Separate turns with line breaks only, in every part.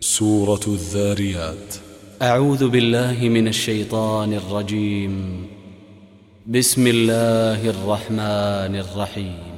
سورة الذاريات.
أعوذ بالله من الشيطان الرجيم. بسم الله الرحمن الرحيم.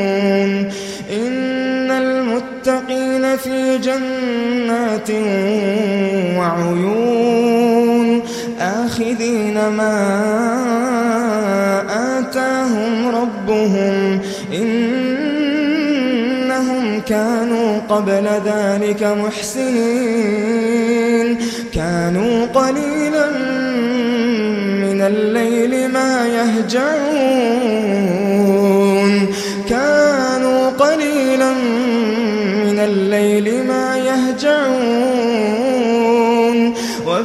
آخذين ما آتاهم ربهم إنهم كانوا قبل ذلك محسنين. كانوا قليلا من الليل ما يهجعون.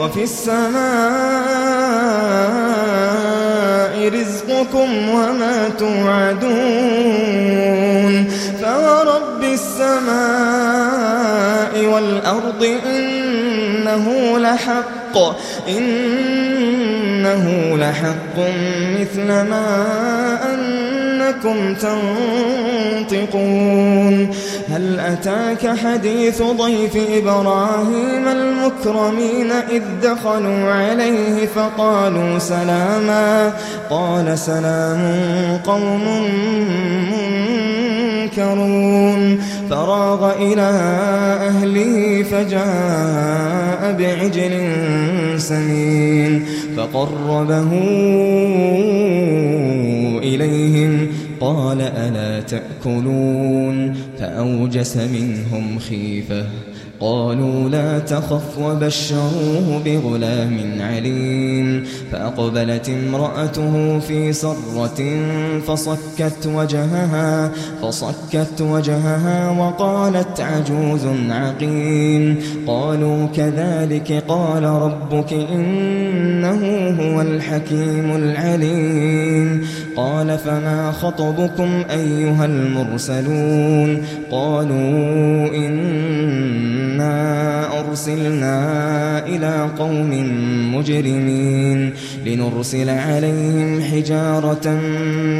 وفي السماء رزقكم وما توعدون فورب السماء والأرض إنه لحق إنه لحق مثل ما أنكم تنطقون. هل أتاك حديث ضيف إبراهيم المكرمين إذ دخلوا عليه فقالوا سلاما؟ قال سلام قوم منكرون. فراغ إلى أهله فجاء بعجل سمين. فقربه إليهم قال ألا تأكلون؟ فأوجس منهم خيفة. قالوا لا تخف وبشروه بغلام عليم. فأقبلت امرأته في صرة فصكت وجهها فصكت وجهها وقالت عجوز عقيم. قالوا كذلك قال ربك إنه هو الحكيم العليم. قال فما خطبكم أيها المرسلون قالوا إنا أرسلنا إلى قوم مجرمين لنرسل عليهم حجارة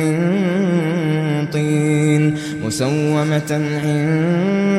من طين مسومة عند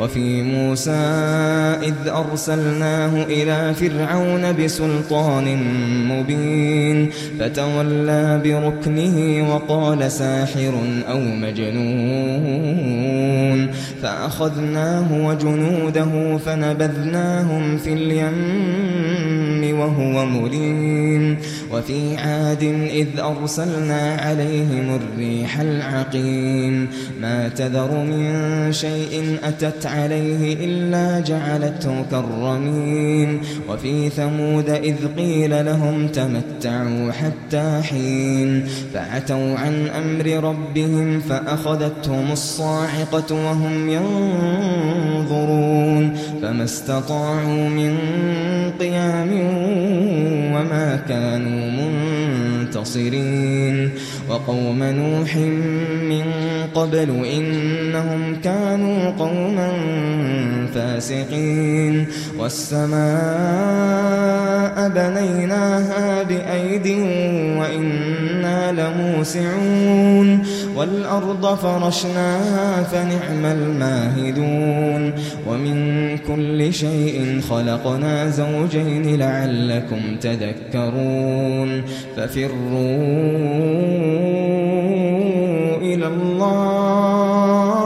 وفي موسى إذ أرسلناه إلى فرعون بسلطان مبين فتولى بركنه وقال ساحر أو مجنون. فأخذناه وجنوده فنبذناهم في اليم وهو مليم. وفي عاد إذ أرسلنا عليهم الريح العقيم. ما تذر من شيء أتت عليه إلا جعلته كالرميم. وفي ثمود إذ قيل لهم تمتعوا حتى حين. فعتوا عن أمر ربهم فأخذتهم الصاعقة وهم ينظرون. فما استطاعوا من قيام وما كانوا منتصرين. وقوم نوح من قبل إنهم كانوا قوما فاسقين والسماء بنيناها بأيد وإنا لموسعون والأرض فرشناها فنعم الماهدون ومن كل شيء خلقنا زوجين لعلكم تذكرون ففروا إلى الله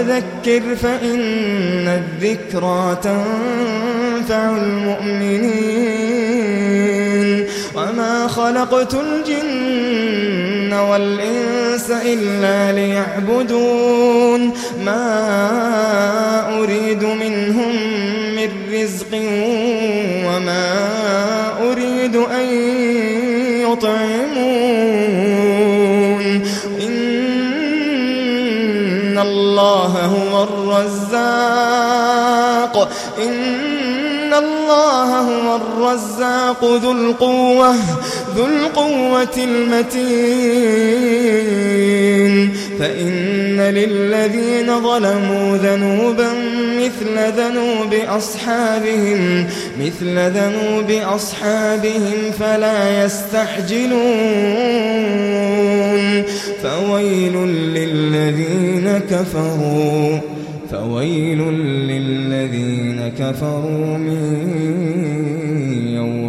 وذكر فإن الذكرى تنفع المؤمنين. وما خلقت الجن والإنس إلا ليعبدون. ما أريد منهم من رزق وما أريد أن يطعمون. الله هو الرزاق إن الله هو الرزاق ذو القوة ذو القوة المتين فإن للذين ظلموا ذنوبا مثل ذنوب أصحابهم مثل ذنوب أصحابهم فلا يستعجلون. فويل للذين كفروا فويل للذين كفروا من يوم